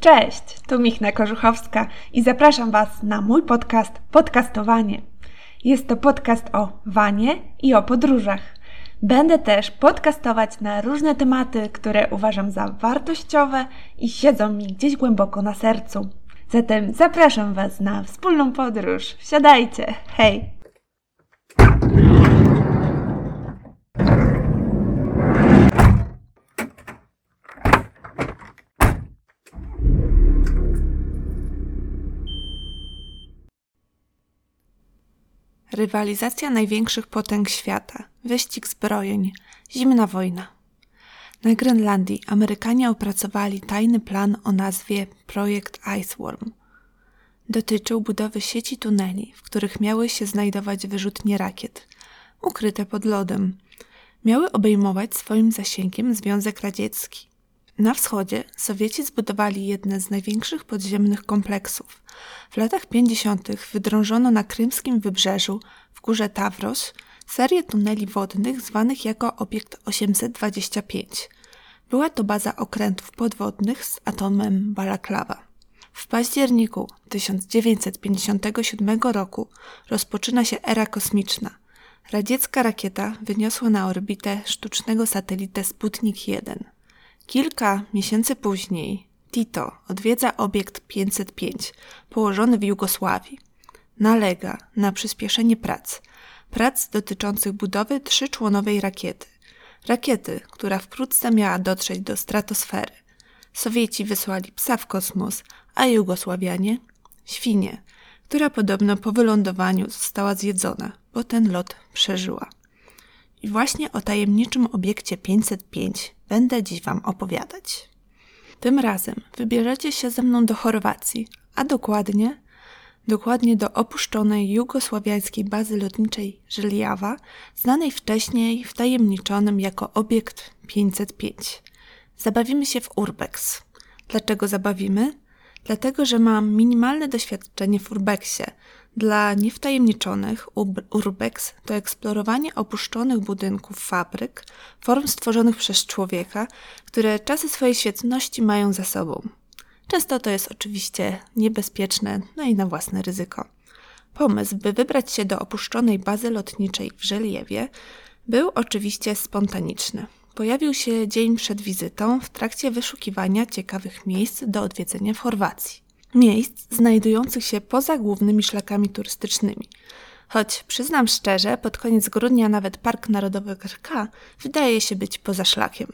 Cześć, tu Michna Korzuchowska i zapraszam Was na mój podcast Podcastowanie. Jest to podcast o wanie i o podróżach. Będę też podcastować na różne tematy, które uważam za wartościowe i siedzą mi gdzieś głęboko na sercu. Zatem zapraszam Was na wspólną podróż. Wsiadajcie! Hej! Rywalizacja największych potęg świata, wyścig zbrojeń, zimna wojna. Na Grenlandii Amerykanie opracowali tajny plan o nazwie Projekt Iceworm. Dotyczył budowy sieci tuneli, w których miały się znajdować wyrzutnie rakiet, ukryte pod lodem. Miały obejmować swoim zasięgiem Związek Radziecki. Na wschodzie Sowieci zbudowali jedne z największych podziemnych kompleksów. W latach 50. wydrążono na krymskim wybrzeżu, w górze Tawros, serię tuneli wodnych zwanych jako obiekt 825. Była to baza okrętów podwodnych z atomem Balaklawa. W październiku 1957 roku rozpoczyna się era kosmiczna. Radziecka rakieta wyniosła na orbitę sztucznego satelitę Sputnik 1. Kilka miesięcy później Tito odwiedza obiekt 505, położony w Jugosławii. Nalega na przyspieszenie prac, prac dotyczących budowy trzyczłonowej rakiety. Rakiety, która wkrótce miała dotrzeć do stratosfery. Sowieci wysłali psa w kosmos, a Jugosławianie świnię, która podobno po wylądowaniu została zjedzona, bo ten lot przeżyła. I właśnie o tajemniczym obiekcie 505 będę dziś Wam opowiadać. Tym razem wybierzecie się ze mną do Chorwacji, a dokładnie, dokładnie do opuszczonej jugosławiańskiej bazy lotniczej Żelijawa, znanej wcześniej wtajemniczonym jako obiekt 505. Zabawimy się w Urbex. Dlaczego zabawimy? Dlatego, że mam minimalne doświadczenie w Urbexie – dla niewtajemniczonych urbex to eksplorowanie opuszczonych budynków fabryk, form stworzonych przez człowieka, które czasy swojej świetności mają za sobą. Często to jest oczywiście niebezpieczne, no i na własne ryzyko. Pomysł, by wybrać się do opuszczonej bazy lotniczej w Żeliewie, był oczywiście spontaniczny. Pojawił się dzień przed wizytą w trakcie wyszukiwania ciekawych miejsc do odwiedzenia w Chorwacji miejsc znajdujących się poza głównymi szlakami turystycznymi. Choć przyznam szczerze, pod koniec grudnia nawet Park Narodowy Krka wydaje się być poza szlakiem.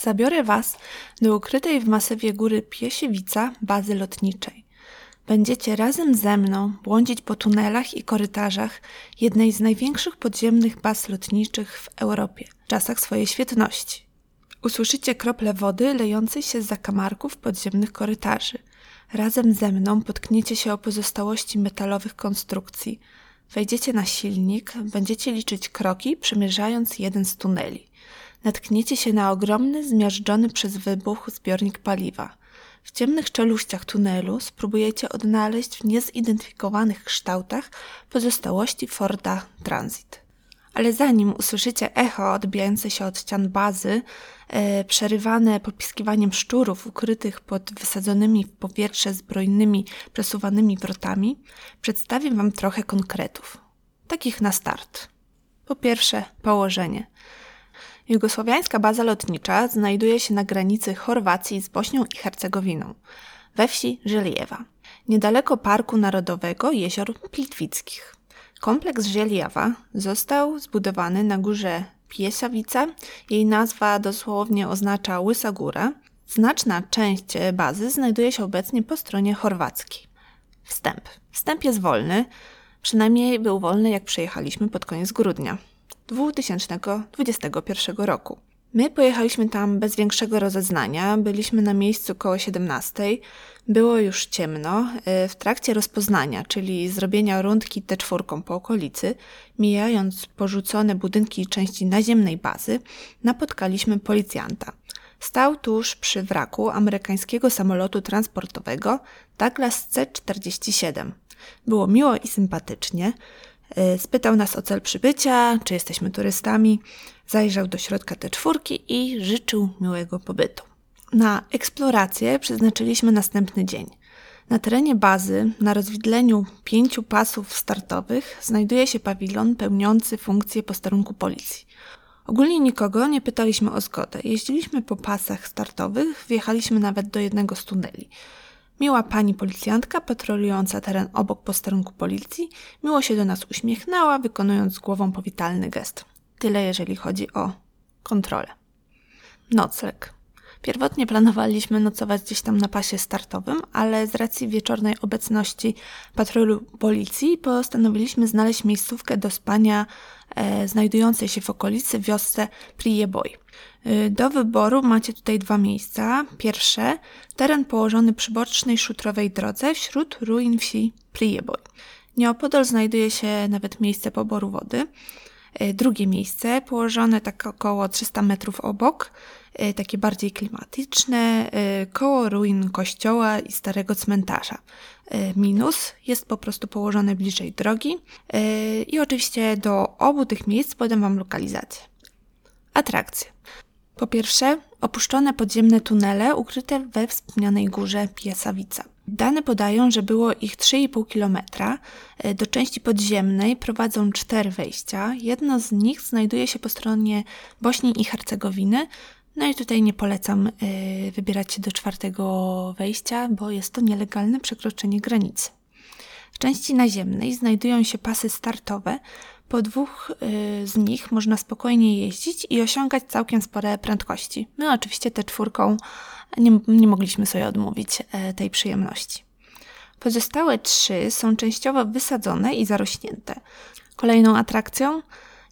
Zabiorę Was do ukrytej w masywie góry Piesiewica bazy lotniczej. Będziecie razem ze mną błądzić po tunelach i korytarzach jednej z największych podziemnych baz lotniczych w Europie w czasach swojej świetności. Usłyszycie krople wody lejącej się z zakamarków podziemnych korytarzy – Razem ze mną potkniecie się o pozostałości metalowych konstrukcji. Wejdziecie na silnik, będziecie liczyć kroki, przemierzając jeden z tuneli. Natkniecie się na ogromny, zmiażdżony przez wybuch zbiornik paliwa. W ciemnych czeluściach tunelu spróbujecie odnaleźć w niezidentyfikowanych kształtach pozostałości Forda Transit ale zanim usłyszycie echo odbijające się od ścian bazy, e, przerywane popiskiwaniem szczurów ukrytych pod wysadzonymi w powietrze zbrojnymi, przesuwanymi wrotami, przedstawię Wam trochę konkretów. Takich na start. Po pierwsze, położenie. Jugosłowiańska baza lotnicza znajduje się na granicy Chorwacji z Bośnią i Hercegowiną, we wsi Żeliewa, niedaleko Parku Narodowego Jezior Plitwickich. Kompleks Zieliawa został zbudowany na górze Piesawica. Jej nazwa dosłownie oznacza Łysa Góra. Znaczna część bazy znajduje się obecnie po stronie chorwackiej. Wstęp. Wstęp jest wolny, przynajmniej był wolny jak przyjechaliśmy pod koniec grudnia 2021 roku. My pojechaliśmy tam bez większego rozeznania, byliśmy na miejscu koło 17. Było już ciemno. E, w trakcie rozpoznania, czyli zrobienia rundki T4 po okolicy, mijając porzucone budynki części naziemnej bazy, napotkaliśmy policjanta. Stał tuż przy wraku amerykańskiego samolotu transportowego Douglas C-47. Było miło i sympatycznie. E, spytał nas o cel przybycia, czy jesteśmy turystami, zajrzał do środka te czwórki i życzył miłego pobytu. Na eksplorację przeznaczyliśmy następny dzień. Na terenie bazy, na rozwidleniu pięciu pasów startowych, znajduje się pawilon pełniący funkcję posterunku policji. Ogólnie nikogo nie pytaliśmy o zgodę. Jeździliśmy po pasach startowych, wjechaliśmy nawet do jednego z tuneli. Miła pani policjantka, patrolująca teren obok posterunku policji, miło się do nas uśmiechnęła, wykonując głową powitalny gest. Tyle jeżeli chodzi o kontrolę. Nocleg. Pierwotnie planowaliśmy nocować gdzieś tam na pasie startowym, ale z racji wieczornej obecności patrolu policji postanowiliśmy znaleźć miejscówkę do spania e, znajdującej się w okolicy wiosce Prieboy. E, do wyboru macie tutaj dwa miejsca. Pierwsze, teren położony przy bocznej szutrowej drodze wśród ruin wsi Prieboy. Nieopodal znajduje się nawet miejsce poboru wody. E, drugie miejsce, położone tak około 300 metrów obok, e, takie bardziej klimatyczne, koło ruin kościoła i starego cmentarza. Minus jest po prostu położone bliżej drogi i oczywiście do obu tych miejsc podam Wam lokalizację. Atrakcje. Po pierwsze, opuszczone podziemne tunele ukryte we wspomnianej górze Piesawica. Dane podają, że było ich 3,5 km. E, do części podziemnej prowadzą cztery wejścia. Jedno z nich znajduje się po stronie Bośni i Hercegowiny. No i tutaj nie polecam e, wybierać się do czwartego wejścia, bo jest to nielegalne przekroczenie granicy. W części naziemnej znajdują się pasy startowe. Po dwóch e, z nich można spokojnie jeździć i osiągać całkiem spore prędkości. My oczywiście tę czwórką nie, nie mogliśmy sobie odmówić e, tej przyjemności. Pozostałe trzy są częściowo wysadzone i zarośnięte. Kolejną atrakcją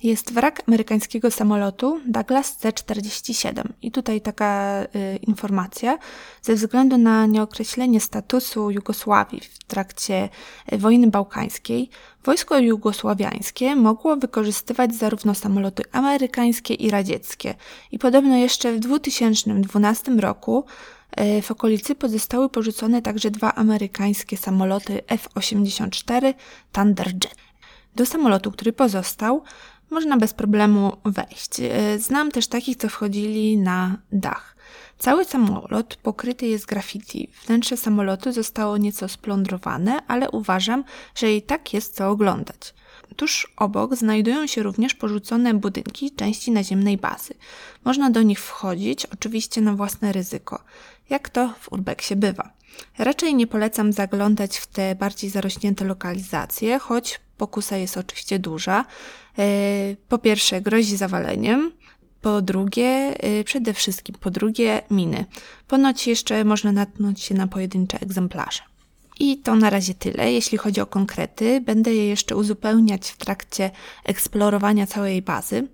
jest wrak amerykańskiego samolotu Douglas C-47. I tutaj taka y, informacja. Ze względu na nieokreślenie statusu Jugosławii w trakcie y, wojny bałkańskiej, wojsko jugosławiańskie mogło wykorzystywać zarówno samoloty amerykańskie i radzieckie. I podobno jeszcze w 2012 roku y, w okolicy pozostały porzucone także dwa amerykańskie samoloty F-84 Thunderjet. Do samolotu, który pozostał, można bez problemu wejść. E, znam też takich, co wchodzili na dach. Cały samolot pokryty jest graffiti. Wnętrze samolotu zostało nieco splądrowane, ale uważam, że i tak jest co oglądać. Tuż obok znajdują się również porzucone budynki części naziemnej bazy. Można do nich wchodzić, oczywiście na własne ryzyko, jak to w urbexie bywa. Raczej nie polecam zaglądać w te bardziej zarośnięte lokalizacje, choć pokusa jest oczywiście duża. E, po pierwsze, grozi zawaleniem. Po drugie, e, przede wszystkim, po drugie, miny. Ponoć jeszcze można natknąć się na pojedyncze egzemplarze. I to na razie tyle, jeśli chodzi o konkrety. Będę je jeszcze uzupełniać w trakcie eksplorowania całej bazy.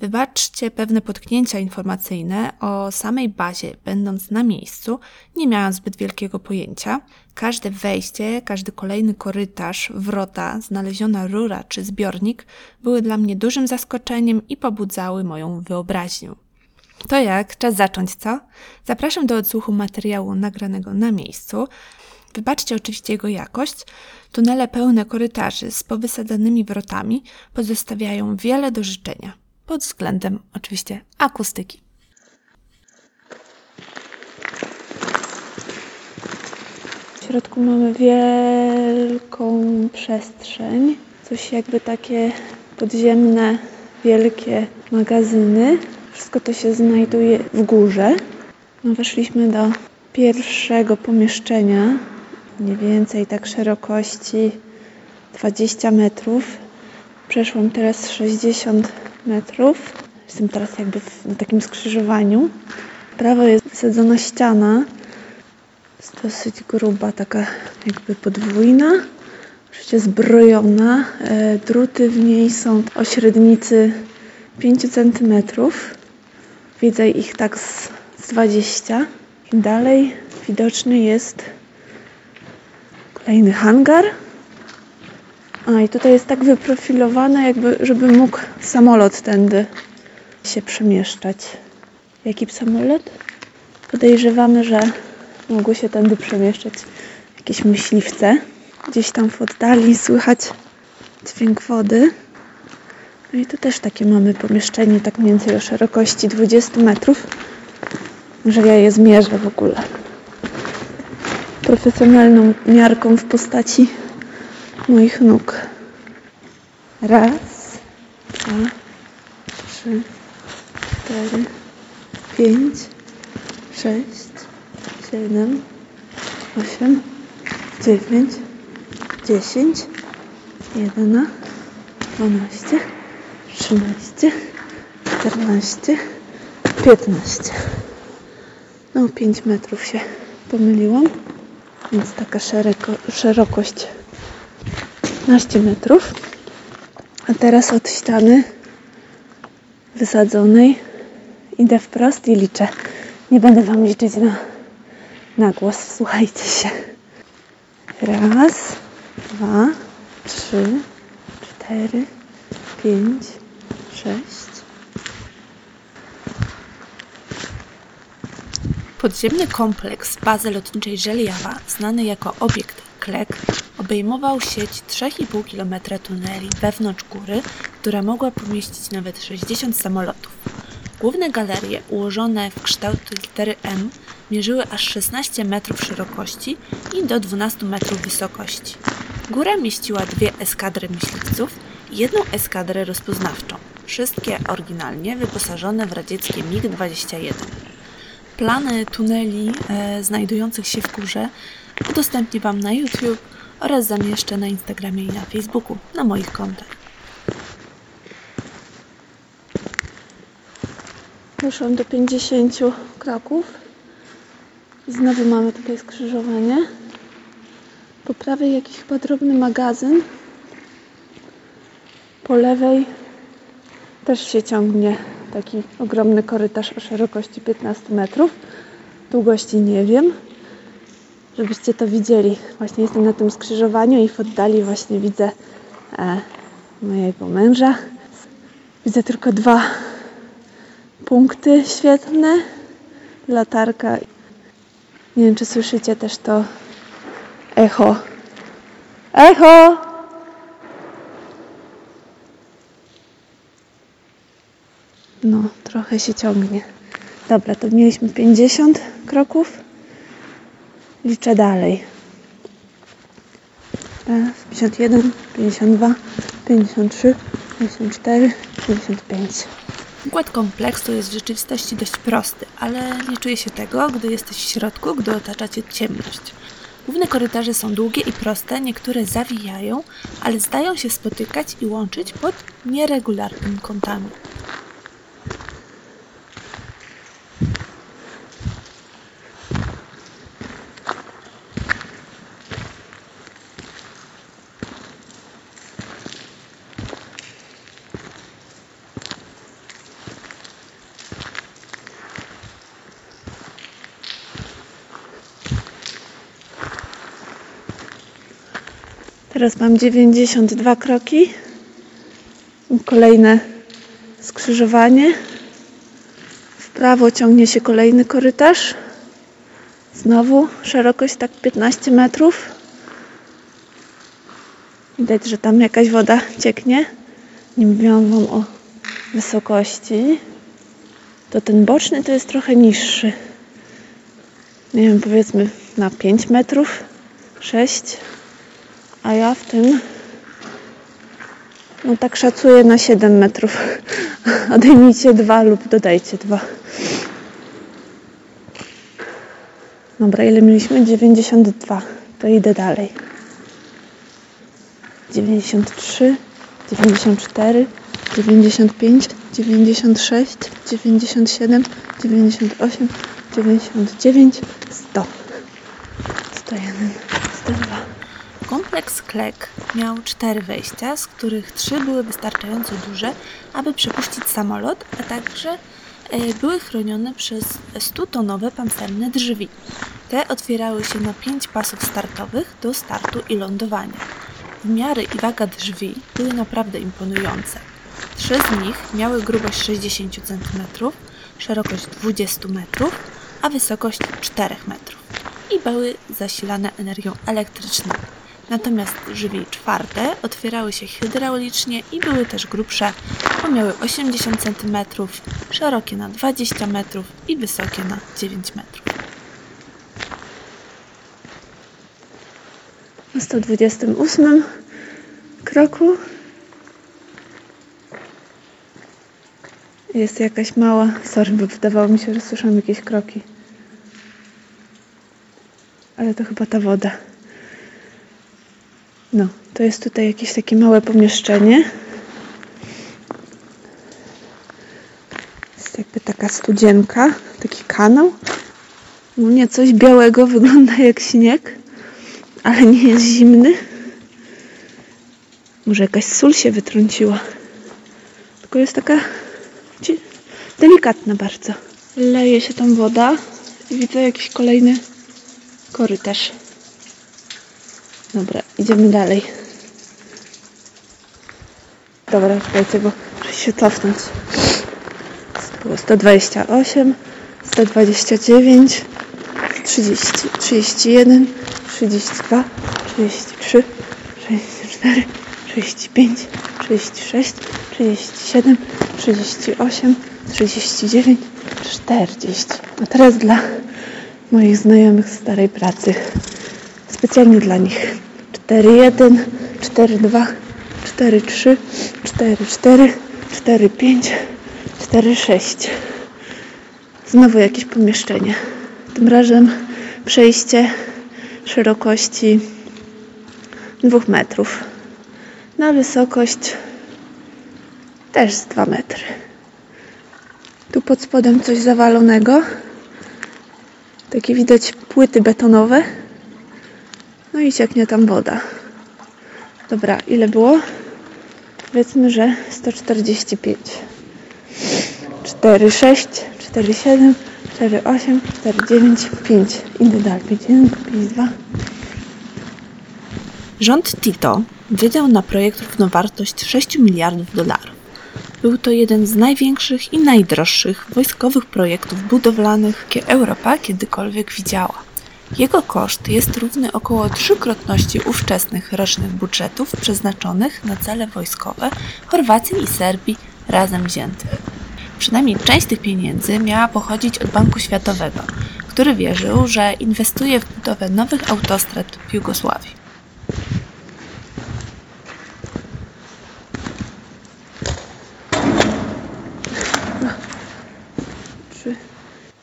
Wybaczcie pewne potknięcia informacyjne o samej bazie, będąc na miejscu, nie miałam zbyt wielkiego pojęcia. Każde wejście, każdy kolejny korytarz, wrota, znaleziona rura czy zbiornik były dla mnie dużym zaskoczeniem i pobudzały moją wyobraźnię. To jak? Czas zacząć, co? Zapraszam do odsłuchu materiału nagranego na miejscu. Wybaczcie oczywiście jego jakość. Tunele pełne korytarzy z powysadzanymi wrotami pozostawiają wiele do życzenia, pod względem oczywiście akustyki. W środku mamy wielką przestrzeń, coś jakby takie podziemne, wielkie magazyny. Wszystko to się znajduje w górze. No, weszliśmy do pierwszego pomieszczenia, mniej więcej tak szerokości 20 metrów. Przeszłam teraz 60 metrów. Jestem teraz jakby w, na takim skrzyżowaniu. Prawo jest wysadzona ściana. Jest dosyć gruba, taka jakby podwójna. Oczywiście zbrojona. E, druty w niej są o średnicy 5 cm. Widzę ich tak z, z 20. I dalej widoczny jest Kolejny hangar. A i tutaj jest tak wyprofilowane, jakby, żeby mógł samolot tędy się przemieszczać. Jaki samolot? Podejrzewamy, że mogły się tędy przemieszczać jakieś myśliwce. Gdzieś tam w oddali słychać dźwięk wody. No i tu też takie mamy pomieszczenie, tak mniej więcej o szerokości 20 metrów. że ja je zmierzę w ogóle. Profesjonalną miarką w postaci moich nóg. Raz, dwa, trzy, cztery, pięć, sześć, siedem, osiem, dziewięć, dziesięć, jedenaście, dwanaście, trzynaście, czternaście, piętnaście. No, 5 metrów się pomyliłam, więc taka szeroko, szerokość 15 metrów. A teraz od ściany wysadzonej idę wprost i liczę. Nie będę Wam liczyć na, na głos, słuchajcie się. Raz, dwa, trzy, cztery, pięć, sześć. Podziemny kompleks bazy lotniczej Żeliawa, znany jako obiekt Klek, obejmował sieć 3,5 km tuneli wewnątrz góry, która mogła pomieścić nawet 60 samolotów. Główne galerie, ułożone w kształcie litery M, mierzyły aż 16 metrów szerokości i do 12 metrów wysokości. Góra mieściła dwie eskadry myśliwców i jedną eskadrę rozpoznawczą, wszystkie oryginalnie wyposażone w radzieckie MiG-21. Plany tuneli e, znajdujących się w górze udostępnię Wam na YouTube oraz zamieszczę na Instagramie i na Facebooku na moich kontach. Doszłam do 50 kroków. I znowu mamy tutaj skrzyżowanie. Po prawej jakiś chyba drobny magazyn. Po lewej też się ciągnie taki ogromny korytarz o szerokości 15 metrów. Długości nie wiem. Żebyście to widzieli. Właśnie jestem na tym skrzyżowaniu i w oddali właśnie widzę e, mojego męża. Widzę tylko dwa punkty świetne. Latarka. Nie wiem, czy słyszycie też to echo. Echo! No, trochę się ciągnie. Dobra, to mieliśmy 50 kroków. Liczę dalej. 51, 52, 53, 54, 55. Układ kompleksu jest w rzeczywistości dość prosty, ale nie czuje się tego, gdy jesteś w środku, gdy otacza cię ciemność. Główne korytarze są długie i proste, niektóre zawijają, ale zdają się spotykać i łączyć pod nieregularnymi kątami. Teraz mam 92 kroki. Kolejne skrzyżowanie. W prawo ciągnie się kolejny korytarz. Znowu szerokość tak 15 metrów. Widać, że tam jakaś woda cieknie. Nie mówiłam Wam o wysokości. To ten boczny to jest trochę niższy. Nie wiem, powiedzmy na 5 metrów, 6 a ja w tym no tak szacuję na 7 metrów. Odejmijcie dwa lub dodajcie dwa. Dobra, ile mieliśmy? 92. To idę dalej. 93, 94, 95, 96, 97, 98, 99, 100. 101, 102. Kompleks Klek miał cztery wejścia, z których trzy były wystarczająco duże, aby przepuścić samolot, a także e, były chronione przez 100-tonowe pancerne drzwi. Te otwierały się na pięć pasów startowych do startu i lądowania. Wymiary i waga drzwi były naprawdę imponujące. Trzy z nich miały grubość 60 cm, szerokość 20 metrów, a wysokość 4 metrów i były zasilane energią elektryczną. Natomiast drzwi czwarte otwierały się hydraulicznie i były też grubsze, bo miały 80 cm, szerokie na 20 metrów i wysokie na 9 metrów. Na 128 kroku jest jakaś mała. Sorry, bo wydawało mi się, że słyszałam jakieś kroki. Ale to chyba ta woda. No, to jest tutaj jakieś takie małe pomieszczenie. Jest jakby taka studzienka, taki kanał. No nie, coś białego wygląda jak śnieg, ale nie jest zimny. Może jakaś sól się wytrąciła. Tylko jest taka delikatna bardzo. Leje się tam woda i widzę jakiś kolejny korytarz. Dobra, idziemy dalej. Dobra, czekajcie, bo muszę się cofnąć. Było 128, 129, 30, 31, 32, 33, 64, 35, 36, 37, 38, 39, 40. A teraz dla moich znajomych z starej pracy. Specjalnie dla nich. 4-1, 4-2, 4-3, 4-4, 4-5, 4-6. Znowu jakieś pomieszczenie. Tym razem przejście szerokości 2 metrów. Na wysokość też z 2 metry. Tu pod spodem coś zawalonego. Takie widać płyty betonowe. No i cieknie tam woda. Dobra, ile było? Powiedzmy, że 145. 4, 6, 4, 7, 4, 8, 4, 9, 5. Idę dalej. 5, 1, 5, 2. Rząd Tito wydał na projekt równowartość 6 miliardów dolarów. Był to jeden z największych i najdroższych wojskowych projektów budowlanych, jakie Europa kiedykolwiek widziała. Jego koszt jest równy około trzykrotności ówczesnych rocznych budżetów przeznaczonych na cele wojskowe Chorwacji i Serbii razem wziętych. Przynajmniej część tych pieniędzy miała pochodzić od Banku Światowego, który wierzył, że inwestuje w budowę nowych autostrad w Jugosławii.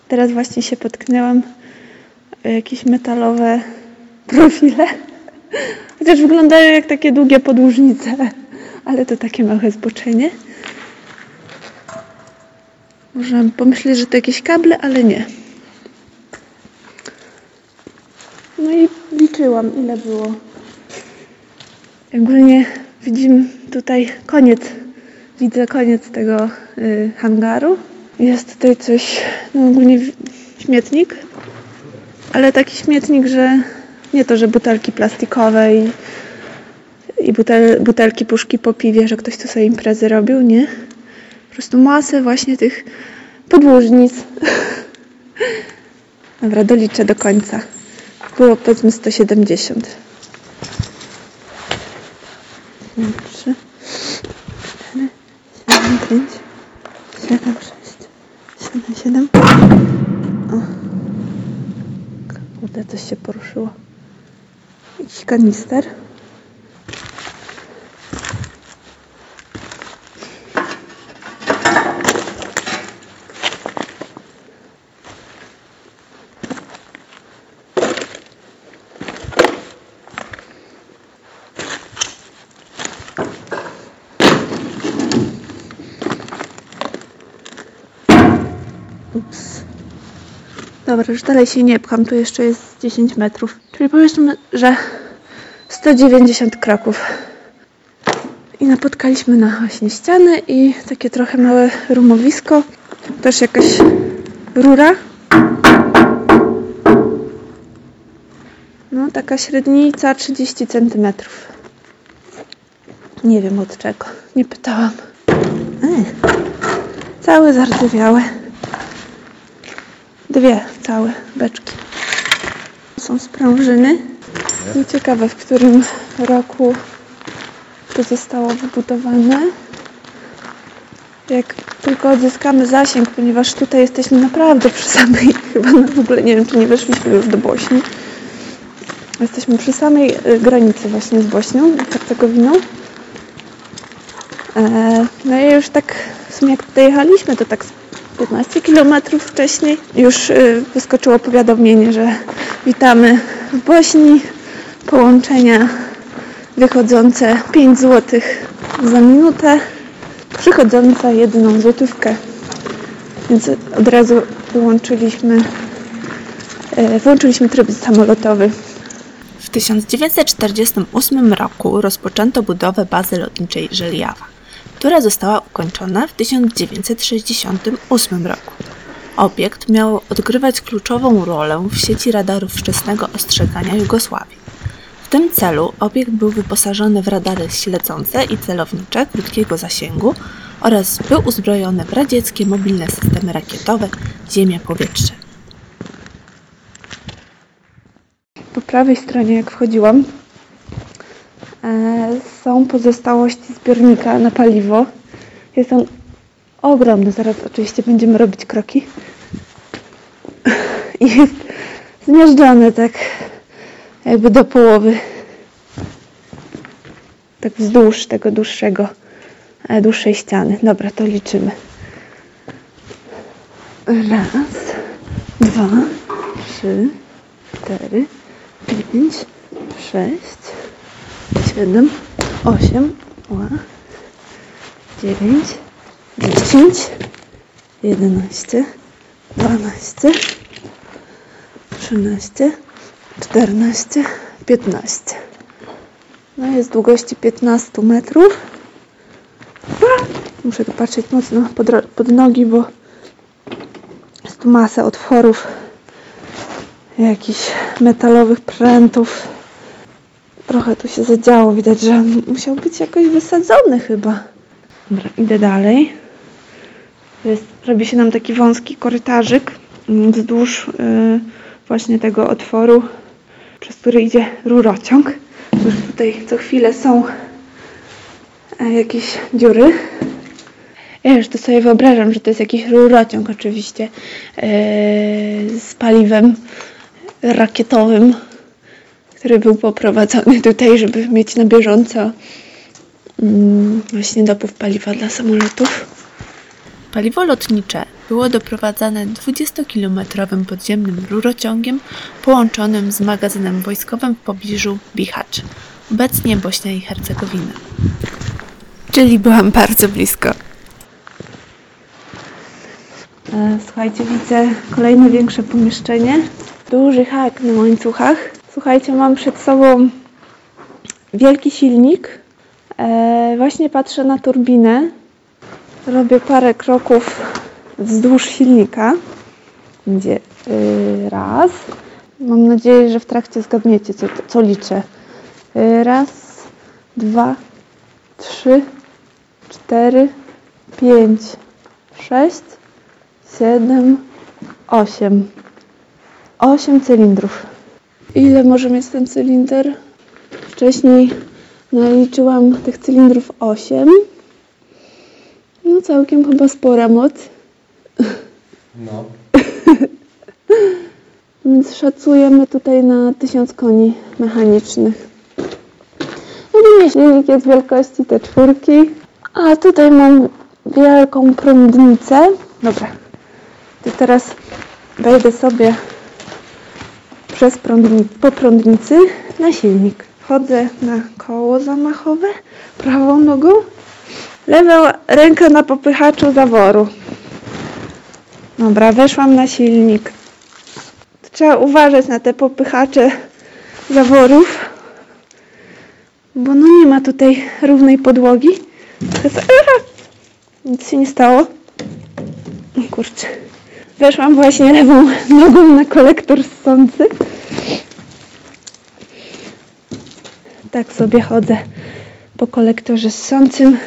Teraz właśnie się potknęłam jakieś metalowe profile. Chociaż wyglądają jak takie długie podłużnice, ale to takie małe zboczenie. Można pomyśleć, że to jakieś kable, ale nie. No i liczyłam, ile było. Ogólnie widzimy tutaj koniec, widzę koniec tego y, hangaru. Jest tutaj coś, no ogólnie śmietnik, ale taki śmietnik, że nie to, że butelki plastikowe i, i butel, butelki, puszki po piwie, że ktoś tu sobie imprezy robił, nie. Po prostu masę właśnie tych podłużnic. Dobra, doliczę do końca. Było powiedzmy 170. 3, 4, 7, 5, 7, 6, 7, 7. O. Kurde, coś się poruszyło. Jakiś kanister. Dobra, już dalej się nie pcham, tu jeszcze jest 10 metrów. Czyli powiedzmy, że 190 kroków. I napotkaliśmy na właśnie ściany i takie trochę małe rumowisko. Też jakaś rura. No, taka średnica 30 cm. Nie wiem od czego. Nie pytałam. Ech, całe zardzewiałe. Dwie całe beczki. Są sprężyny. No ciekawe, w którym roku to zostało wybudowane. Jak tylko odzyskamy zasięg, ponieważ tutaj jesteśmy naprawdę przy samej, chyba no w ogóle nie wiem, czy nie weszliśmy już do Bośni. Jesteśmy przy samej y, granicy właśnie z Bośnią, z Hercegowiną. E, No i już tak w sumie jak tutaj jechaliśmy, to tak 15 km wcześniej już y, wyskoczyło powiadomienie, że witamy w Bośni. Połączenia wychodzące 5 zł za minutę, przychodząca jedną złotówkę. Więc od razu wyłączyliśmy, e, wyłączyliśmy tryb samolotowy. W 1948 roku rozpoczęto budowę bazy lotniczej Żelijawa, która została ukończona w 1968 roku. Obiekt miał odgrywać kluczową rolę w sieci radarów wczesnego ostrzegania Jugosławii. W tym celu obiekt był wyposażony w radary śledzące i celownicze krótkiego zasięgu oraz był uzbrojony w radzieckie mobilne systemy rakietowe ziemia-powietrze. Po prawej stronie, jak wchodziłam, są pozostałości zbiornika na paliwo. Jest on ogromny. Zaraz oczywiście będziemy robić kroki. I jest zmiażdżony tak jakby do połowy. Tak wzdłuż tego dłuższego, e, dłuższej ściany. Dobra, to liczymy. Raz, dwa, trzy, cztery, pięć, sześć, siedem, osiem, dziewięć, dziesięć, jedenaście, dwanaście, trzynaście, czternaście, piętnaście. No jest długości 15 metrów. Muszę tu patrzeć mocno pod, pod nogi, bo jest tu masa otworów jakichś metalowych prętów. Trochę tu się zadziało. Widać, że musiał być jakoś wysadzony chyba. Dobra, idę dalej. Jest, robi się nam taki wąski korytarzyk wzdłuż y, właśnie tego otworu, przez który idzie rurociąg. Już tutaj co chwilę są e, jakieś dziury. Ja już to sobie wyobrażam, że to jest jakiś rurociąg oczywiście e, z paliwem rakietowym, który był poprowadzony tutaj, żeby mieć na bieżąco mm, właśnie dopływ paliwa dla samolotów. Paliwo lotnicze było doprowadzane 20-kilometrowym podziemnym rurociągiem połączonym z magazynem wojskowym w pobliżu Bihać, obecnie Bośnia i Hercegowina. Czyli byłam bardzo blisko. E, Słuchajcie, widzę kolejne większe pomieszczenie. Duży hak na łańcuchach. Słuchajcie, mam przed sobą wielki silnik. E, Właśnie patrzę na turbinę. Robię parę kroków wzdłuż silnika. Będzie y, raz. Mam nadzieję, że w trakcie zgadniecie, co, co liczę. Y, Raz, dwa, trzy, cztery, pięć, sześć, siedem, osiem. Osiem cylindrów. Ile może mieć ten cylinder? Wcześniej naliczyłam tych cylindrów osiem. No całkiem chyba spora moc. No. Więc szacujemy tutaj na 1000 koni mechanicznych. Ogólnie silnik jest wielkości te czwórki. A tutaj mam wielką prądnicę. Dobra. To teraz wejdę sobie przez prądni- po prądnicy na silnik. Wchodzę na koło zamachowe prawą nogą. Lewą rękę na popychaczu zaworu. Dobra, weszłam na silnik. Trzeba uważać na te popychacze zaworów, bo no nie ma tutaj równej podłogi. Nic się nie stało. O kurczę. Weszłam właśnie lewą nogą na kolektor ssący. Tak sobie chodzę po kolektorze ssącym.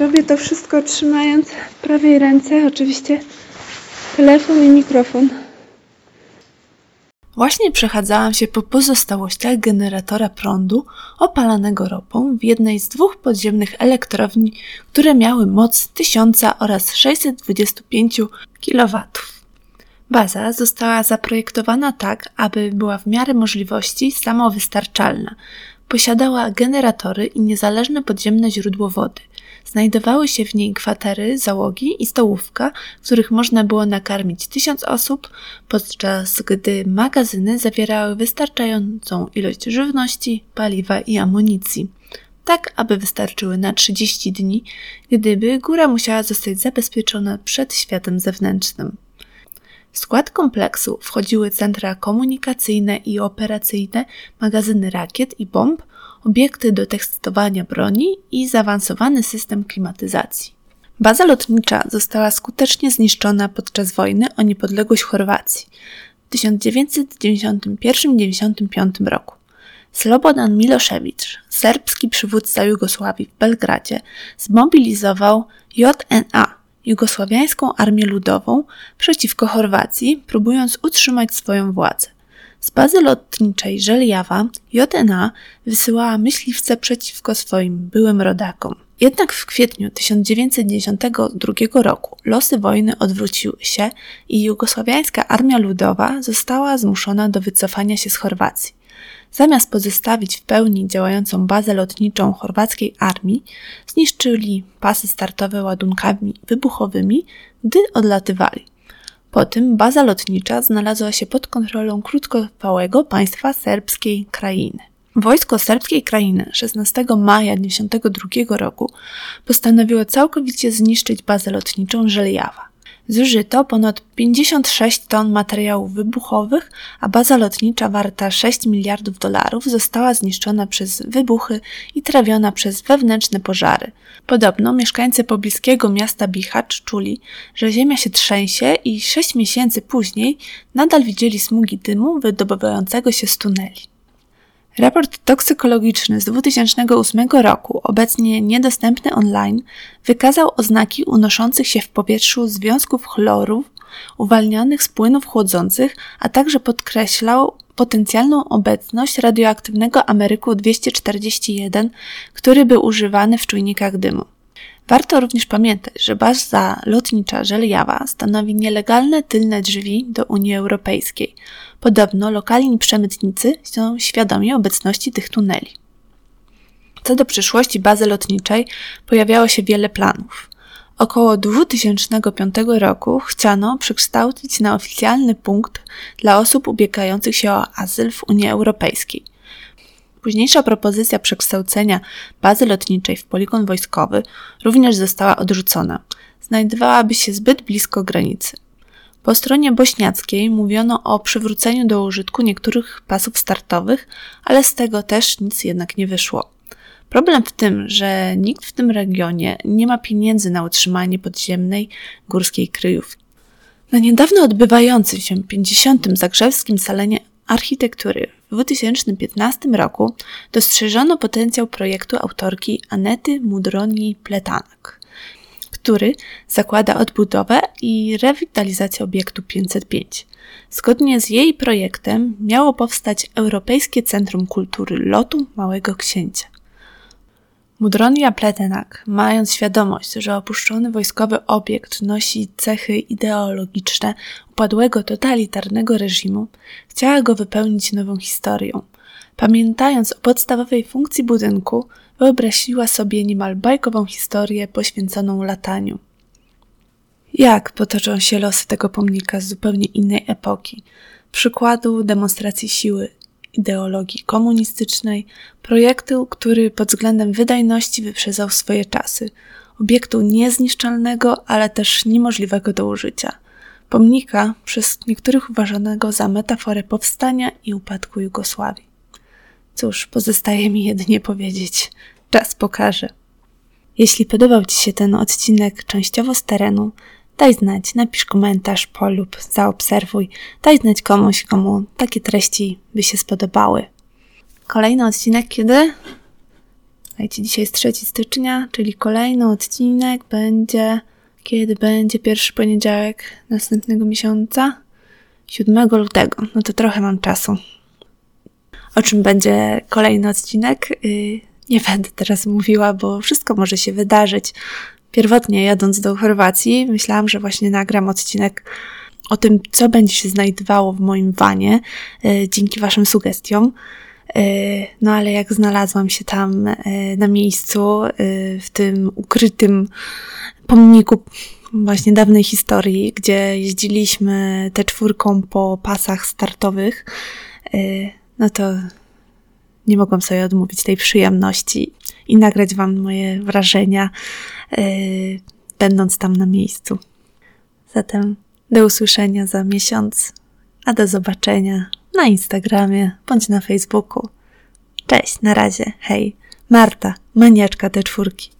Robię to wszystko trzymając w prawej ręce oczywiście telefon i mikrofon. Właśnie przechadzałam się po pozostałościach generatora prądu opalanego ropą w jednej z dwóch podziemnych elektrowni, które miały moc 1000 oraz 625 kW. Baza została zaprojektowana tak, aby była w miarę możliwości samowystarczalna. Posiadała generatory i niezależne podziemne źródło wody. Znajdowały się w niej kwatery, załogi i stołówka, w których można było nakarmić tysiąc osób, podczas gdy magazyny zawierały wystarczającą ilość żywności, paliwa i amunicji. Tak, aby wystarczyły na 30 dni, gdyby góra musiała zostać zabezpieczona przed światem zewnętrznym. W skład kompleksu wchodziły centra komunikacyjne i operacyjne, magazyny rakiet i bomb, obiekty do testowania broni i zaawansowany system klimatyzacji. Baza lotnicza została skutecznie zniszczona podczas wojny o niepodległość Chorwacji w 1991-1995 roku. Slobodan Milošević, serbski przywódca Jugosławii w Belgradzie, zmobilizował JNA, Jugosławiańską Armię Ludową, przeciwko Chorwacji, próbując utrzymać swoją władzę. Z bazy lotniczej Żelijawa JNA wysyłała myśliwce przeciwko swoim byłym rodakom. Jednak w kwietniu 1992 roku losy wojny odwróciły się i Jugosławiańska Armia Ludowa została zmuszona do wycofania się z Chorwacji. Zamiast pozostawić w pełni działającą bazę lotniczą chorwackiej armii, zniszczyli pasy startowe ładunkami wybuchowymi, gdy odlatywali. Po tym baza lotnicza znalazła się pod kontrolą krótkotrwałego państwa serbskiej krainy. Wojsko serbskiej krainy 16 maja 1992 roku postanowiło całkowicie zniszczyć bazę lotniczą Żelijawa. Zużyto ponad 56 ton materiałów wybuchowych, a baza lotnicza warta 6 miliardów dolarów została zniszczona przez wybuchy i trawiona przez wewnętrzne pożary. Podobno mieszkańcy pobliskiego miasta Bihacz czuli, że ziemia się trzęsie i 6 miesięcy później nadal widzieli smugi dymu wydobywającego się z tuneli. Raport toksykologiczny z 2008 roku, obecnie niedostępny online, wykazał oznaki unoszących się w powietrzu związków chlorów uwalnianych z płynów chłodzących, a także podkreślał potencjalną obecność radioaktywnego Ameryku 241, który był używany w czujnikach dymu. Warto również pamiętać, że baza lotnicza Żelijawa stanowi nielegalne tylne drzwi do Unii Europejskiej. Podobno lokalni przemytnicy są świadomi obecności tych tuneli. Co do przyszłości bazy lotniczej, pojawiało się wiele planów. Około 2005 roku chciano przekształcić na oficjalny punkt dla osób ubiegających się o azyl w Unii Europejskiej. Późniejsza propozycja przekształcenia bazy lotniczej w poligon wojskowy również została odrzucona. Znajdowałaby się zbyt blisko granicy. Po stronie bośniackiej mówiono o przywróceniu do użytku niektórych pasów startowych, ale z tego też nic jednak nie wyszło. Problem w tym, że nikt w tym regionie nie ma pieniędzy na utrzymanie podziemnej górskiej kryjówki. Na niedawno odbywającym się 50. Zagrzewskim Salenie Architektury w 2015 roku dostrzeżono potencjał projektu autorki Anety Mudroni-Pletanak, który zakłada odbudowę i rewitalizację obiektu 505. Zgodnie z jej projektem miało powstać Europejskie Centrum Kultury Lotu Małego Księcia. Mudronia Pletenak, mając świadomość, że opuszczony wojskowy obiekt nosi cechy ideologiczne upadłego totalitarnego reżimu, chciała go wypełnić nową historią. Pamiętając o podstawowej funkcji budynku, wyobraziła sobie niemal bajkową historię poświęconą lataniu. Jak potoczą się losy tego pomnika z zupełnie innej epoki? Przykładu demonstracji siły ideologii komunistycznej, projektu, który pod względem wydajności wyprzedzał swoje czasy, obiektu niezniszczalnego, ale też niemożliwego do użycia, pomnika przez niektórych uważanego za metaforę powstania i upadku Jugosławii. Cóż, pozostaje mi jedynie powiedzieć, czas pokaże. Jeśli podobał Ci się ten odcinek częściowo z terenu, Daj znać, napisz komentarz, polub, zaobserwuj. Daj znać komuś, komu takie treści by się spodobały. Kolejny odcinek kiedy? Słuchajcie, dzisiaj jest 3 stycznia, czyli kolejny odcinek będzie, kiedy będzie pierwszy poniedziałek następnego miesiąca. 7 lutego. No to trochę mam czasu. O czym będzie kolejny odcinek? Yy, nie będę teraz mówiła, bo wszystko może się wydarzyć. Pierwotnie jadąc do Chorwacji, myślałam, że właśnie nagram odcinek o tym, co będzie się znajdowało w moim wanie yy, dzięki Waszym sugestiom. Yy, no ale jak znalazłam się tam yy, na miejscu, w tym ukrytym pomniku właśnie dawnej historii, gdzie jeździliśmy te czwórką po pasach startowych, no to nie mogłam sobie odmówić tej przyjemności i nagrać Wam moje wrażenia, będąc tam na miejscu. Zatem do usłyszenia za miesiąc, a do zobaczenia na Instagramie bądź na Facebooku. Cześć, na razie, hej, Marta, maniaczka te czwórki.